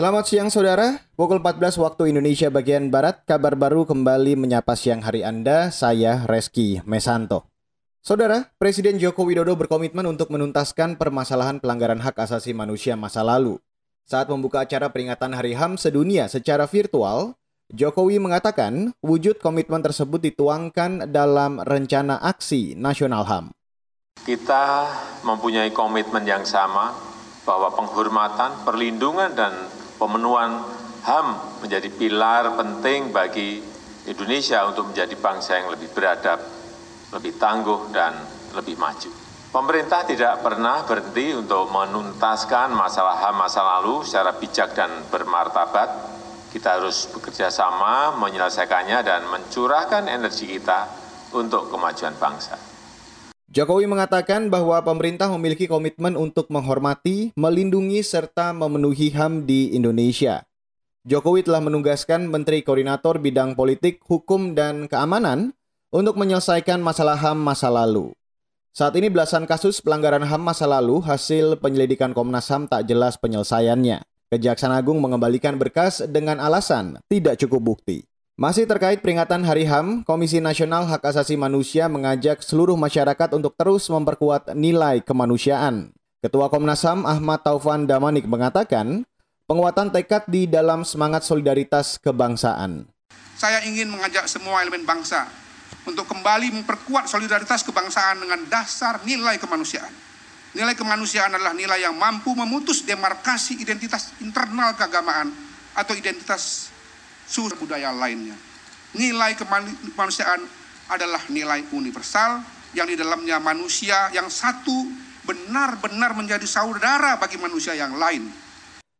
Selamat siang saudara, pukul 14 waktu Indonesia bagian Barat, kabar baru kembali menyapa siang hari Anda, saya Reski Mesanto. Saudara, Presiden Joko Widodo berkomitmen untuk menuntaskan permasalahan pelanggaran hak asasi manusia masa lalu. Saat membuka acara peringatan Hari HAM sedunia secara virtual, Jokowi mengatakan wujud komitmen tersebut dituangkan dalam rencana aksi nasional HAM. Kita mempunyai komitmen yang sama bahwa penghormatan, perlindungan, dan pemenuhan HAM menjadi pilar penting bagi Indonesia untuk menjadi bangsa yang lebih beradab, lebih tangguh, dan lebih maju. Pemerintah tidak pernah berhenti untuk menuntaskan masalah HAM masa lalu secara bijak dan bermartabat. Kita harus bekerja sama menyelesaikannya dan mencurahkan energi kita untuk kemajuan bangsa. Jokowi mengatakan bahwa pemerintah memiliki komitmen untuk menghormati, melindungi, serta memenuhi HAM di Indonesia. Jokowi telah menugaskan Menteri Koordinator Bidang Politik, Hukum, dan Keamanan untuk menyelesaikan masalah HAM masa lalu. Saat ini belasan kasus pelanggaran HAM masa lalu hasil penyelidikan Komnas HAM tak jelas penyelesaiannya. Kejaksaan Agung mengembalikan berkas dengan alasan tidak cukup bukti. Masih terkait peringatan Hari HAM, Komisi Nasional Hak Asasi Manusia mengajak seluruh masyarakat untuk terus memperkuat nilai kemanusiaan. Ketua Komnas HAM Ahmad Taufan Damanik mengatakan, penguatan tekad di dalam semangat solidaritas kebangsaan. Saya ingin mengajak semua elemen bangsa untuk kembali memperkuat solidaritas kebangsaan dengan dasar nilai kemanusiaan. Nilai kemanusiaan adalah nilai yang mampu memutus demarkasi identitas internal keagamaan atau identitas suku budaya lainnya. Nilai kemanusiaan adalah nilai universal yang di dalamnya manusia yang satu benar-benar menjadi saudara bagi manusia yang lain.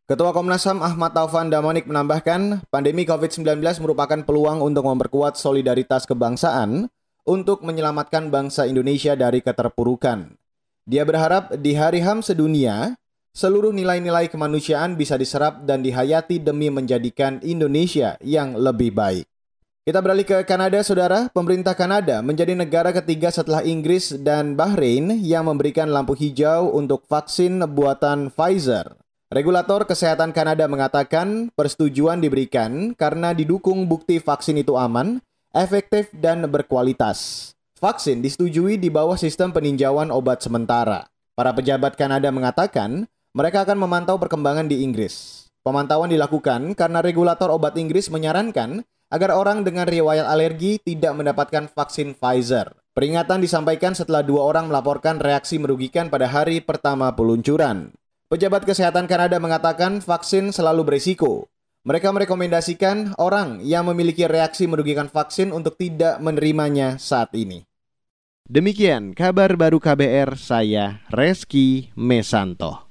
Ketua Komnas HAM Ahmad Taufan Damanik menambahkan, pandemi COVID-19 merupakan peluang untuk memperkuat solidaritas kebangsaan untuk menyelamatkan bangsa Indonesia dari keterpurukan. Dia berharap di Hari HAM sedunia, seluruh nilai-nilai kemanusiaan bisa diserap dan dihayati demi menjadikan Indonesia yang lebih baik. Kita beralih ke Kanada, saudara. Pemerintah Kanada menjadi negara ketiga setelah Inggris dan Bahrain yang memberikan lampu hijau untuk vaksin buatan Pfizer. Regulator Kesehatan Kanada mengatakan persetujuan diberikan karena didukung bukti vaksin itu aman, efektif, dan berkualitas. Vaksin disetujui di bawah sistem peninjauan obat sementara. Para pejabat Kanada mengatakan mereka akan memantau perkembangan di Inggris. Pemantauan dilakukan karena regulator obat Inggris menyarankan agar orang dengan riwayat alergi tidak mendapatkan vaksin Pfizer. Peringatan disampaikan setelah dua orang melaporkan reaksi merugikan pada hari pertama peluncuran. Pejabat kesehatan Kanada mengatakan vaksin selalu berisiko. Mereka merekomendasikan orang yang memiliki reaksi merugikan vaksin untuk tidak menerimanya saat ini. Demikian kabar baru KBR, saya Reski Mesanto.